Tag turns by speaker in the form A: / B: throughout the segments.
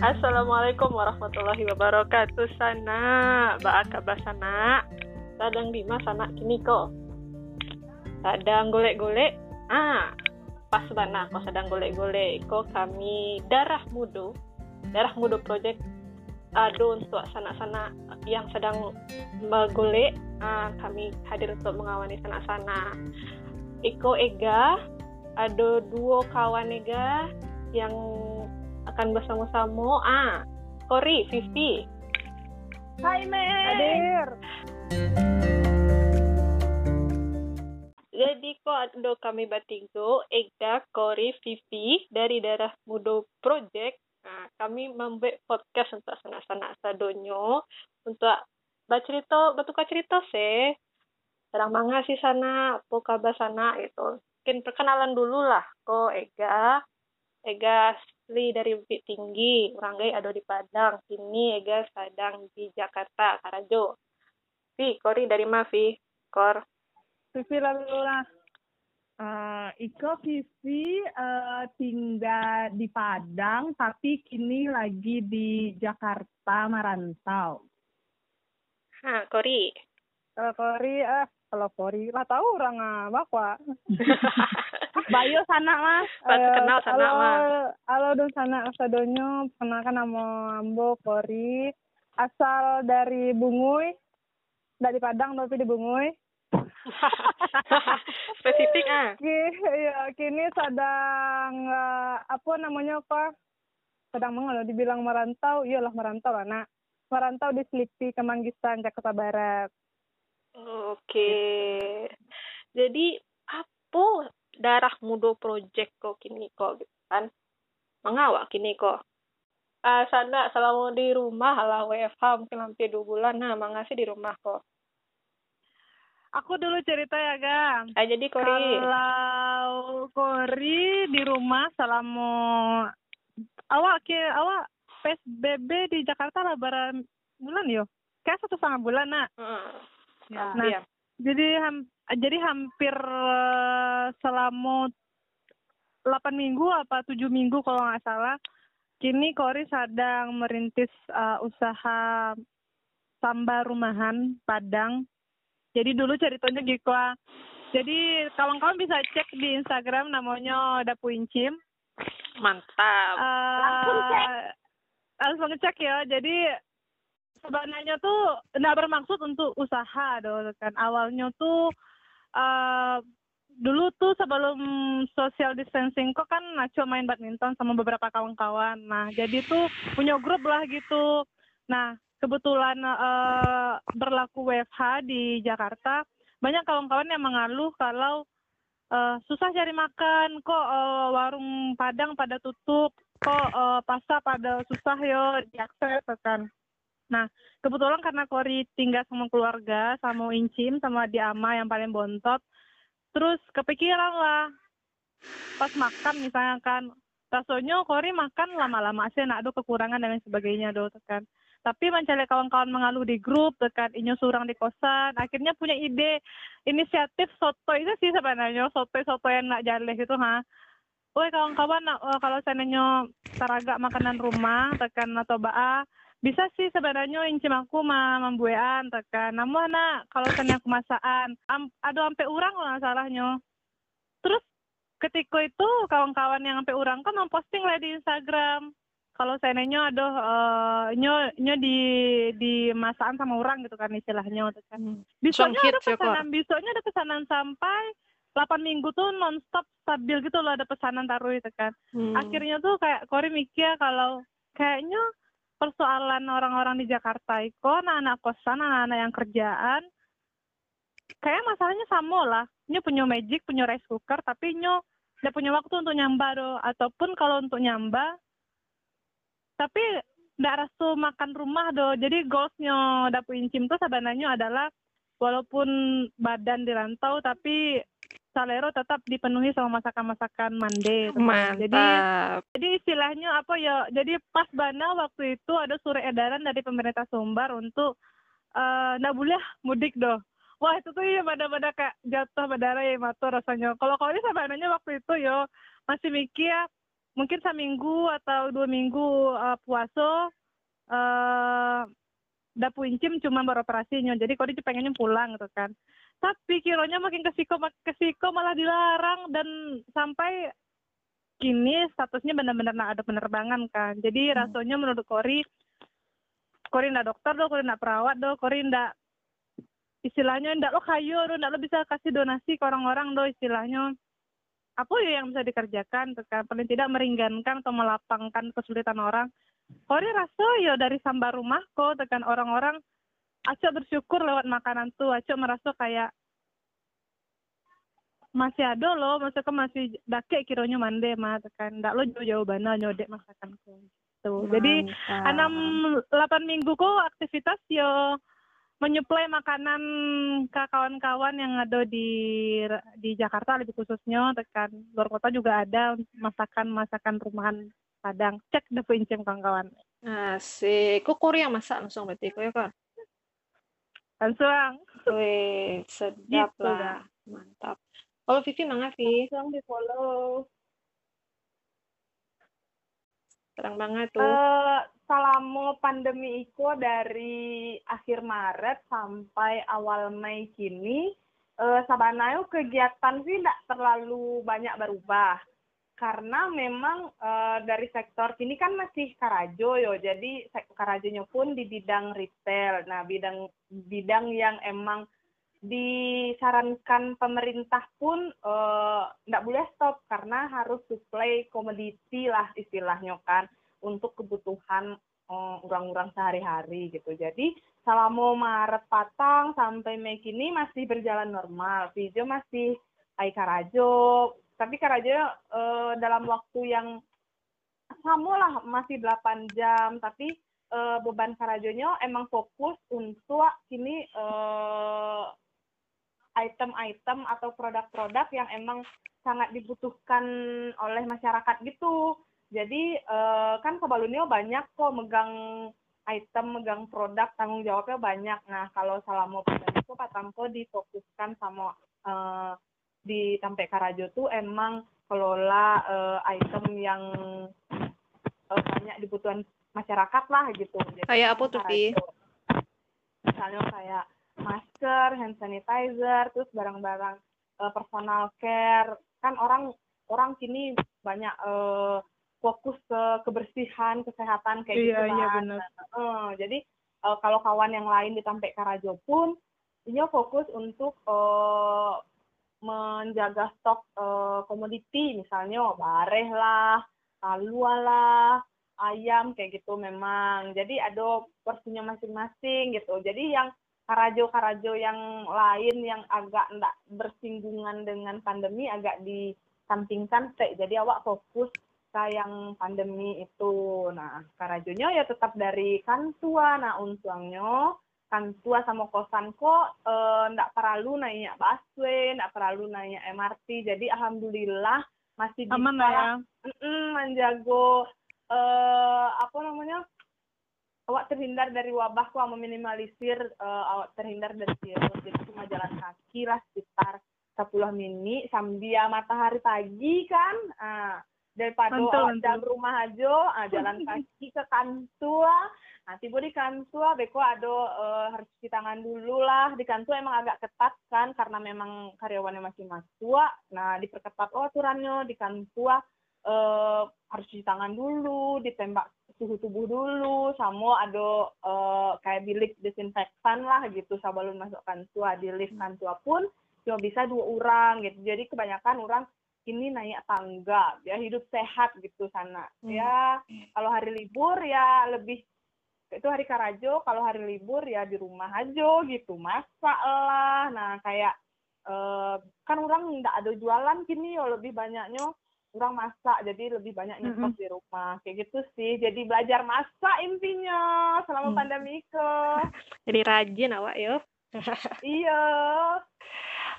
A: Assalamualaikum warahmatullahi wabarakatuh sana. Baaka basana Sadang di sana kini kok Sadang golek-golek. Ah Pas bana kok sedang golek-golek. Kok kami darah mudo Darah mudo project Aduh untuk sana-sana yang sedang golek ah, Kami hadir untuk mengawani sana-sana Iko Ega Ada dua kawan Ega Yang akan bersama-sama ah Kori, Vivi.
B: Hai Me.
A: Hadir. Jadi kok ada kami bertiga, Ega, Kori, Vivi dari Darah Mudo Project. Nah, kami membuat podcast untuk sana-sana sadonyo untuk bercerita, bertukar cerita sih. Sedang manga sih sana, apa kabar sana itu. Mungkin perkenalan dulu lah, kok Ega. Ega asli dari Bukit Tinggi, orang gay ada di Padang. Kini Ega sedang di Jakarta, Karajo. Vi, Kori dari mana, Vi? Kor.
B: Vivi lalu lah. Uh, Iko Vivi uh, tinggal di Padang, tapi kini lagi di Jakarta merantau.
A: Hah, Kori.
B: Kalau Kori, ah, kalau Kori lah tahu orang bakwa. Bayo sana mah.
A: Pas kenal sana mah.
B: Halo dong sana sadonyo, kenalkan nama Ambo Kori. Asal dari Bunguy. Dari Padang tapi di Bunguy.
A: Spesifik ah.
B: Iya, kini sedang uh, apa namanya apa? Sedang mengelola dibilang merantau, iyalah merantau lah nak. Merantau di Selipi, Kemanggisan, Jakarta Barat.
A: Oke. Jadi apa darah mudo project kok kini kok gitu kan? Mengawak kini kok. Ah, sana selama di rumah lah WFH mungkin hampir dua bulan nah mangasih di rumah kok.
B: Aku dulu cerita ya, Gang.
A: Ah, jadi Kori.
B: Kalau Kori di rumah selama awak ke awak PSBB di Jakarta lah berapa bulan yo? Kayak satu setengah bulan nak.
A: Hmm.
B: Ya.
A: Nah, iya.
B: Jadi ham, jadi hampir eh, selama 8 minggu apa 7 minggu kalau nggak salah. Kini Kori sedang merintis eh, usaha samba rumahan Padang. Jadi dulu ceritanya gitu. Jadi kawan-kawan bisa cek di Instagram namanya Dapu Incim.
A: Mantap.
B: Langsung cek. Langsung cek ya. Jadi sebenarnya tuh nggak bermaksud untuk usaha doh kan. Awalnya tuh eh dulu tuh sebelum social distancing kok kan Nacho main badminton sama beberapa kawan-kawan. Nah, jadi tuh punya grup lah gitu. Nah, kebetulan eh, berlaku WFH di Jakarta, banyak kawan-kawan yang mengeluh kalau eh, susah cari makan, kok eh, warung Padang pada tutup, kok eh, pasar pada susah yo diakses kan. Nah, kebetulan karena Kori tinggal sama keluarga, sama Incim, sama Diama yang paling bontot, terus kepikiran lah. Pas makan misalnya kan rasanya Kori makan lama-lama sih nak ada kekurangan dan lain sebagainya do kan. Tapi mencari kawan-kawan mengaluh di grup tekan inyo surang di kosan akhirnya punya ide inisiatif soto itu sih sebenarnya soto soto yang nak jaleh gitu ha. Woi kawan-kawan eh, kalau seandainya taraga makanan rumah tekan atau baa bisa sih sebenarnya incim aku mah membuean tekan namun nak kalau seandainya aku masakan am, ada sampai urang lah salahnya terus ketika itu kawan-kawan yang sampai urang kan memposting lah di Instagram kalau seandainya ada uh, nyo nyo di di masakan sama orang gitu kan istilahnya gitu kan. Besoknya
A: Langsung
B: ada pesanan, besoknya ada pesanan sampai 8 minggu tuh nonstop stabil gitu loh ada pesanan taruh itu kan.
A: Hmm.
B: Akhirnya tuh kayak Kori mikir kalau kayaknya persoalan orang-orang di Jakarta itu anak-anak kosan, anak-anak yang kerjaan kayak masalahnya sama lah. Punya magic, punya rice cooker, tapi nyo udah punya waktu untuk nyamba do. Ataupun kalau untuk nyamba, tapi nggak restu makan rumah do. Jadi goalsnya dapur incim tuh sebenarnya adalah walaupun badan dirantau, tapi salero tetap dipenuhi sama masakan-masakan mande.
A: Mantap.
B: Jadi jadi istilahnya apa ya? Jadi pas bana waktu itu ada surat edaran dari pemerintah Sumbar untuk eh nggak boleh mudik doh. Wah itu tuh ya pada-pada kayak jatuh berdarah ya matu rasanya. Kalau kau ini sebenarnya waktu itu yo masih mikir
C: mungkin seminggu atau dua minggu uh, puasa uh, udah puncim cuma baru operasinya jadi kau dia pengennya pulang gitu kan tapi kironya makin kesiko makin kesiko malah dilarang. Dan sampai kini statusnya benar-benar ada penerbangan kan. Jadi hmm. rasanya menurut Kori Kori ndak dokter do Kori ndak perawat do Kori ndak istilahnya ndak lo kayu do ndak lo bisa kasih donasi ke orang-orang do istilahnya. Apa ya yang bisa dikerjakan? Kan paling tidak meringankan atau melapangkan kesulitan orang. Kori rasa ya dari sambar rumah kok tekan orang-orang Aco bersyukur lewat makanan tuh. Aco merasa kayak masih ada loh maksudnya masih dake kironya mande mah tekan ndak lo jauh-jauh bana nyodek masakanku tuh jadi enam delapan minggu kok aktivitas yo menyuplai makanan ke kawan-kawan yang ada di di Jakarta lebih khususnya tekan. Luar kota juga ada masakan masakan rumahan Padang. Cek deh kawan-kawan.
A: Asik. Kok Korea masak langsung berarti? Kok ya kan
C: langsung.
A: Wih sedap gitu, lah. mantap. Kalau Vivi mana Vivi
C: langsung di follow
A: terang banget tuh.
C: Uh, selama pandemi itu dari akhir Maret sampai awal Mei kini uh, Sabanayo kegiatan sih tidak terlalu banyak berubah karena memang uh, dari sektor kini kan masih karajo yo jadi karajonya pun di bidang retail nah bidang bidang yang emang disarankan pemerintah pun tidak uh, boleh stop karena harus supply komoditi lah istilahnya kan untuk kebutuhan orang-orang sehari-hari gitu. Jadi selama Maret patang sampai Mei kini masih berjalan normal. Video masih Ai Karajo, tapi Karajo uh, dalam waktu yang sama lah masih 8 jam, tapi uh, beban Karajonya emang fokus untuk kini uh, item-item atau produk-produk yang emang sangat dibutuhkan oleh masyarakat gitu jadi uh, kan Kebalunio banyak kok megang item, megang produk, tanggung jawabnya banyak. Nah, kalau selama pandemi itu Pak Tampo difokuskan sama uh, di Tampe Karajo tuh emang kelola uh, item yang uh, banyak dibutuhkan masyarakat lah gitu.
A: Jadi, kayak apa tuh, Pi?
C: Misalnya kayak masker, hand sanitizer, terus barang-barang uh, personal care. Kan orang orang kini banyak uh, fokus ke kebersihan kesehatan kayak
A: iya,
C: gitu
A: kan. Iya benar.
C: Uh, jadi uh, kalau kawan yang lain di Tampe Karajo pun dia fokus untuk uh, menjaga stok uh, komoditi misalnya bareh lah, talua lah, ayam kayak gitu memang. Jadi ada porsinya masing-masing gitu. Jadi yang karajo-karajo yang lain yang agak enggak bersinggungan dengan pandemi agak disampingkan jadi awak fokus yang pandemi itu. Nah, karajonya ya tetap dari kantua. Nah, untungnya kantua sama kosan kok eh, ndak perlu naiknya busway, ndak perlu naiknya MRT. Jadi alhamdulillah masih bisa
A: Aman ya.
C: menjago eh, apa namanya awak terhindar dari wabah kok meminimalisir uh, awak terhindar dari virus jadi cuma jalan kaki lah sekitar 10 menit sambil matahari pagi kan uh, daripada dalam rumah aja uh, jalan kaki ke kantua nanti gue di kantua beko ada uh, harus cuci tangan dulu lah. Di kantua emang agak ketat kan karena memang karyawannya masih masuk nah diperketat oh aturannya di kantua uh, harus cuci tangan dulu ditembak suhu tubuh dulu. Sama ada uh, kayak bilik desinfektan lah gitu sebelum masuk kantua di lift kantua pun cuma bisa dua orang gitu. Jadi kebanyakan orang ini naik tangga ya hidup sehat gitu sana. Hmm. ya kalau hari libur ya lebih itu hari karajo kalau hari libur ya di rumah aja gitu. Masak lah. Nah kayak eh, kan orang nggak ada jualan kini ya lebih banyaknya orang masak. Jadi lebih banyak nyetok -hmm. di rumah. Kayak gitu sih. Jadi belajar masak intinya selama hmm. pandemi ke.
A: Jadi rajin awak yo.
C: Iya.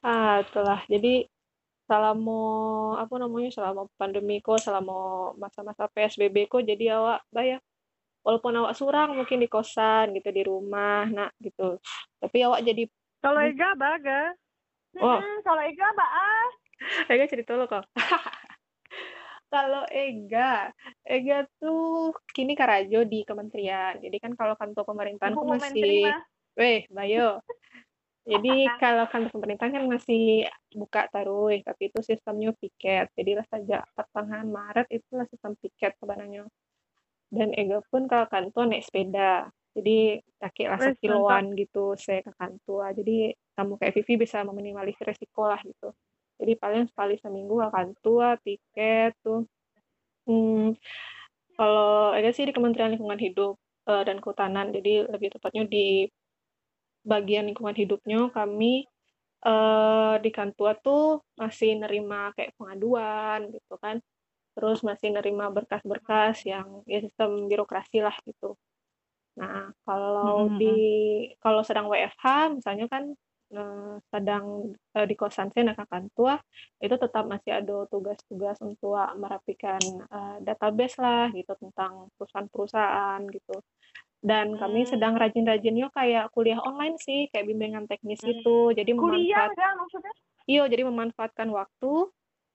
A: Ah itulah. Jadi selama apa namanya selama pandemi kok selama masa-masa PSBB kok jadi awak bayar walaupun awak surang mungkin di kosan gitu di rumah nak gitu tapi awak jadi
C: kalau Ega baga
A: oh
C: hmm, kalau Ega ah
A: Ega cerita lo kok Kalau Ega, Ega tuh kini Karajo di kementerian. Jadi kan kalau kantor pemerintahan
C: mau menteri
A: masih, weh, Bayo. Jadi kalau kantor pemerintahan kan masih buka taruh, tapi itu sistemnya piket. Jadi lah saja pertengahan Maret itulah sistem piket sebenarnya. Dan Ega pun kalau kantor naik sepeda. Jadi kaki lah sekiloan gitu saya ke kantor. Jadi kamu kayak Vivi bisa meminimalisir resiko lah gitu. Jadi paling sekali seminggu ke kantor, piket tuh. Hmm, kalau Ega sih di Kementerian Lingkungan Hidup eh, dan Kehutanan. Jadi lebih tepatnya di bagian lingkungan hidupnya kami eh, di kantor tuh masih nerima kayak pengaduan gitu kan. Terus masih nerima berkas-berkas yang ya sistem birokrasi lah gitu. Nah, kalau
B: Mm-mm.
A: di kalau sedang WFH misalnya kan eh, sedang eh, di kosan saya nak kantor itu tetap masih ada tugas-tugas untuk merapikan eh, database lah gitu tentang perusahaan-perusahaan gitu. Dan kami
C: Hmm.
A: sedang rajin-rajinnya kayak kuliah online sih, kayak bimbingan teknis
C: Hmm.
A: gitu. Jadi
C: Kuliah
A: memanfaat
C: kan maksudnya?
A: Iya, jadi memanfaatkan waktu.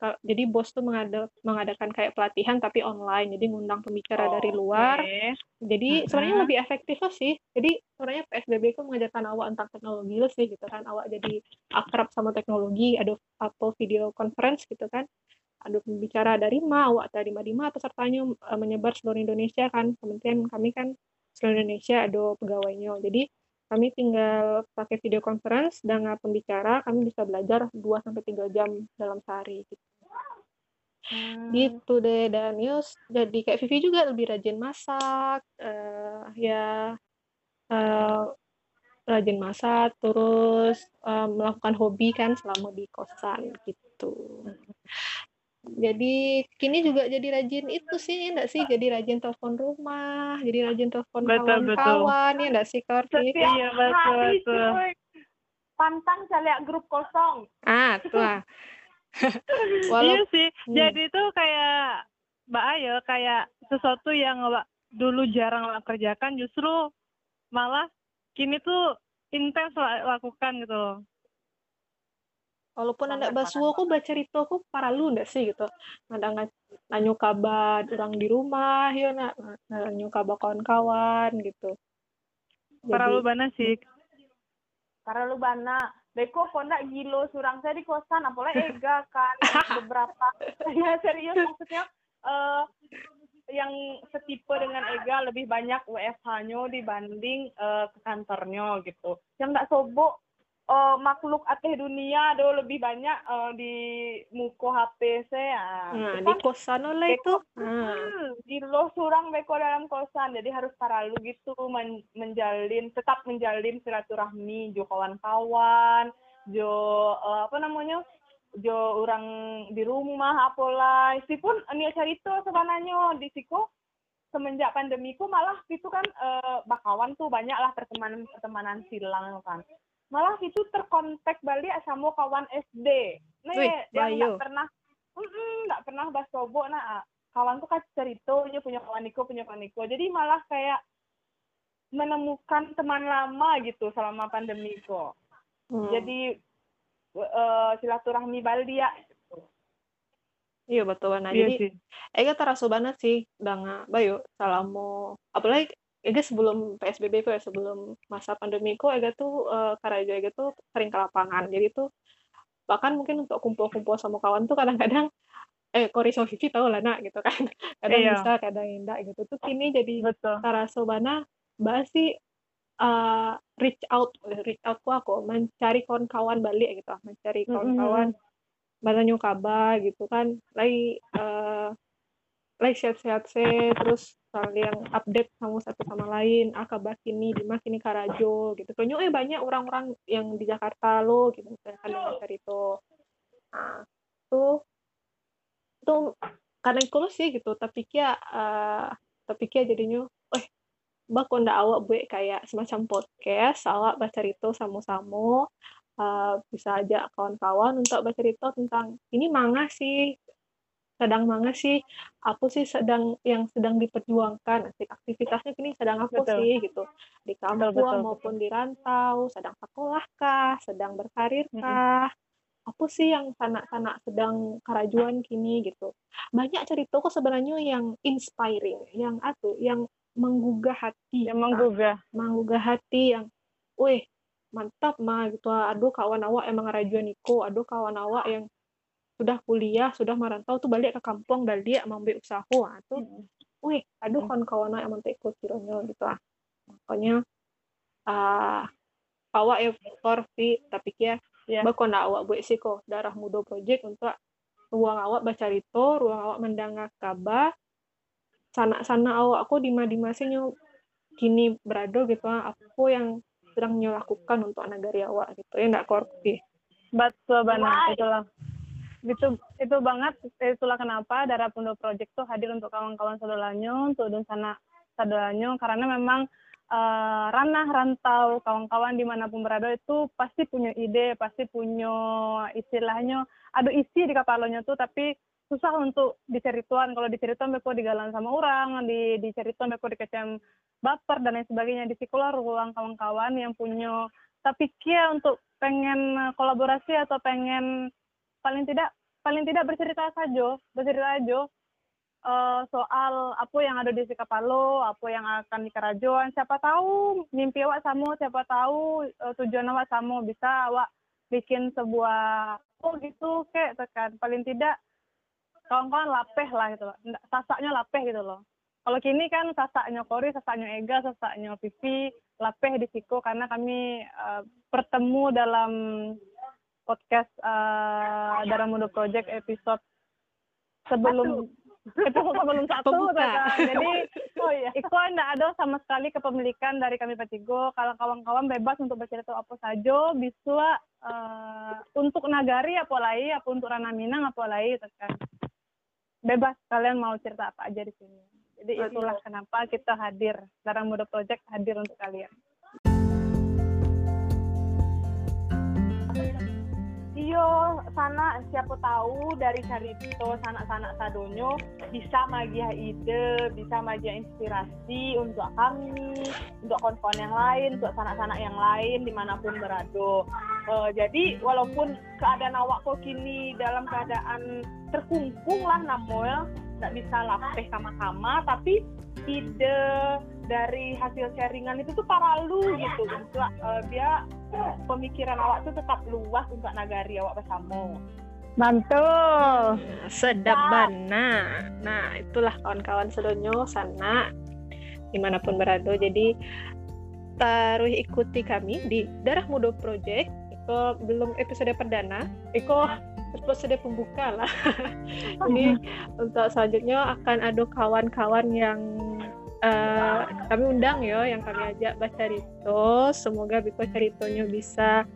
A: Ka- Jadi bos tuh mengada- mengadakan kayak pelatihan tapi online. Jadi ngundang pembicara dari
C: Oh,
A: luar.
C: oke.
A: Jadi sebenarnya
B: Mm-mm.
A: lebih efektif lah sih. Jadi sebenarnya PSBB itu mengajarkan awak tentang teknologi lah sih gitu kan. Awak jadi akrab sama teknologi, ada apa video conference gitu kan. Ada pembicara dari ma, awak dari ma atau sertanya eh, menyebar seluruh Indonesia kan. Kementerian kami kan seluruh Indonesia ada pegawainya. Jadi kami tinggal pakai video conference dengan pembicara, kami bisa belajar 2 sampai 3 jam dalam sehari gitu.
C: Hmm.
A: Gitu deh dan yus jadi kayak Vivi juga lebih rajin masak eh ya eh, rajin masak terus eh, melakukan hobi kan selama di kosan gitu. Jadi kini juga jadi rajin itu sih enggak sih jadi rajin telepon rumah, jadi rajin telepon
B: Betul, betul.
A: kawan-kawan ya enggak sih?
C: Setiap
B: Iya, betul, betul.
C: Pantang saya lihat grup kosong.
A: Ah, tuh
B: Iya
A: Walau
B: sih.
A: Hmm.
B: Jadi itu kayak Mbak Ayo kayak sesuatu yang Mbak dulu jarang Mbak kerjakan justru malah kini tuh intens lakukan gitu loh.
A: walaupun anak basuh aku baca cerita aku paralu ndak sih gitu ada nga- nanyo kabar orang di rumah ya nak nanyo kabar kawan-kawan gitu
B: Para lu bana sih.
C: Karena lu bana. Beko kok ndak gilo surang saya di kosan? Apalagi Ega kan. Beberapa. Ya serius maksudnya eh yang setipe dengan Ega lebih banyak WFH-nya dibanding eh, ke kantornya gitu. Yang nggak sobok eh, makhluk ateh dunia do lebih banyak eh, di muko HP saya.
A: nah di
C: kan
A: kosan lah itu. nah.
C: Hmm, di lo surang beko dalam kosan. Jadi harus paralu gitu men- menjalin tetap menjalin silaturahmi jo kawan-kawan jo eh, apa namanya jo orang di rumah apalah pun ini cerita sebenarnya di siku semenjak pandemiku malah itu kan eh, bakawan tuh banyak lah pertemanan pertemanan silang kan malah itu terkontak balik sama kawan SD nih
A: Wih,
C: yang
A: Bayu.
C: nggak pernah nggak pernah bahas sobo nah kawan tuh kan cerita dia punya kawan Niko punya kawan Niko jadi malah kayak menemukan teman lama gitu selama pandemi kok
A: hmm.
C: jadi eh, silaturahmi balik ya
A: iya betul nah
B: Iya
A: jadi
B: sih.
A: Ega terasa banget sih dengan Bayu selama apalagi Ega sebelum PSBB ku ya sebelum masa pandemi ku Ega tuh eh, Karajo Ega tuh sering ke lapangan. Jadi tuh bahkan mungkin untuk kumpul-kumpul sama kawan tuh kadang-kadang eh Kori Vivi tau lah nak gitu kan. Kadang
B: Iya.
A: bisa kadang enggak gitu. Tuh kini jadi
B: Betul.
A: terasa banget bahas sih eh, reach out reach out ku aku mencari kawan-kawan balik gitu. Mencari kawan-kawan banyak kabar gitu kan. Lagi eh lagi sehat-sehat sih terus saling update sama satu sama lain ah kabar kini di kini Karajo gitu. Kayaknya eh banyak orang-orang yang di Jakarta lo gitu kan dengan cerita nah tuh tuh karena itu sih gitu. Tapi kia eh, tapi kia jadinya eh bak ndak awak buat kayak semacam podcast awak baca cerita sama-sama eh, bisa aja kawan-kawan untuk bercerita tentang ini manga sih sedang manga sih aku sih sedang yang sedang diperjuangkan. Aktivitasnya kini sedang aku
B: Betul.
A: sih gitu. Di kampung
B: betul,
A: maupun di rantau sedang sekolah kah sedang berkarir kah. Apa sih yang sanak-sanak sedang kerajuan kini gitu. Banyak cerita kok sebenarnya yang inspiring yang atuh yang menggugah hati
B: yang menggugah.
A: Menggugah hati yang weh mantap mah gitu. Aduh kawan awak emang rajuan iko aduh kawan awak yang sudah kuliah sudah merantau tuh balik ke kampung dan dia mambil usaha. Ah, tuh hmm. wih aduh kawan kawan awak emang tak ikut gitu ah makanya ah uh, awak ya korpi tapi kia yeah. bakal nak awak buat sih kok darah muda project untuk ruang awak baca itu ruang awak mendengar kabar sana-sana awak aku di di masanya kini berada gitu aku yang sedang lakukan untuk negara awak gitu. Ya enggak korupsi.
B: Betul banget itulah itu itu banget itulah kenapa darah Pundo Project tuh hadir untuk kawan-kawan saudaranya untuk dan sana saudaranya karena memang uh, ranah rantau kawan-kawan di mana pun berada itu pasti punya ide pasti punya istilahnya ada isi di kepalanya tuh tapi susah untuk dicerituan kalau dicerituan mereka digalang sama orang di dicerituan mereka dikecam baper dan lain sebagainya. Di sekolah ruang kawan-kawan yang punya tapi kia untuk pengen kolaborasi atau pengen paling tidak paling tidak bercerita saja bercerita aja uh, soal apa yang ada di Sikapalo, apa yang akan di Karajuan. Siapa tahu mimpi awak sama, siapa tahu uh, tujuan awak sama, bisa awak bikin sebuah oh gitu kayak tekan paling tidak kawan-kawan lapeh lah gitu loh. Sasaknya lapeh gitu loh. Kalau kini kan sasaknya Kori, sasaknya Ega, sasaknya Vivi, lapeh di Siko. Karena kami uh, bertemu dalam podcast uh, Darah Muda Project episode sebelum episode sebelum satu jadi oh iya. Itu tidak ada sama sekali kepemilikan dari kami Petigo. Kalau kawan-kawan bebas untuk bercerita apa saja bisa uh, untuk nagari apa lagi apa untuk Rana Minang apa lagi kan. Bebas kalian mau cerita apa aja di sini. Jadi itulah kenapa kita hadir, Darah Muda Project hadir untuk kalian. Sana siapa tahu dari Carito sanak-sanak sadonyo bisa magia ide, bisa magia inspirasi untuk kami, untuk kawan-kawan yang lain, untuk sanak-sanak yang lain di mana pun berada. Uh, jadi walaupun keadaan awak kok kini dalam keadaan terkungkung lah namoel, nggak bisa lapeh sama-sama, tapi ide dari hasil sharingan itu tuh paralu gitu untuk uh, dia pemikiran awak tuh tetap luas untuk nagari awak bersama.
A: Mantul. Sedap bana nah itulah kawan-kawan sedonyo sana di mana pun berada. Jadi taruh ikuti kami di Darah Muda Project itu belum episode perdana. Itu episode pembuka lah. Ini untuk selanjutnya akan ada kawan-kawan yang uh, kami undang ya yang kami ajak baca Rito semoga Biko ceritonya bisa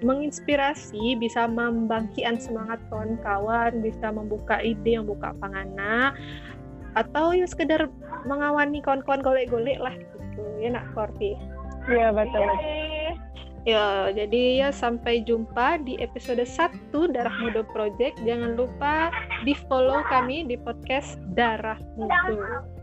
A: menginspirasi bisa membangkitkan semangat kawan-kawan bisa membuka ide yang buka pangana atau ya sekedar mengawani kawan-kawan golek-golek lah gitu ya nak Korti
B: iya betul
A: Ya, jadi ya sampai jumpa di episode 1 Darah Muda Project. Jangan lupa di follow kami di podcast Darah Muda.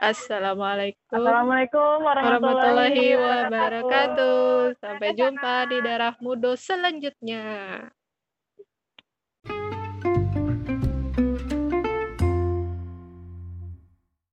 A: Assalamualaikum.
B: Assalamualaikum
A: warahmatullahi wabarakatuh. Sampai jumpa di darah mudo selanjutnya.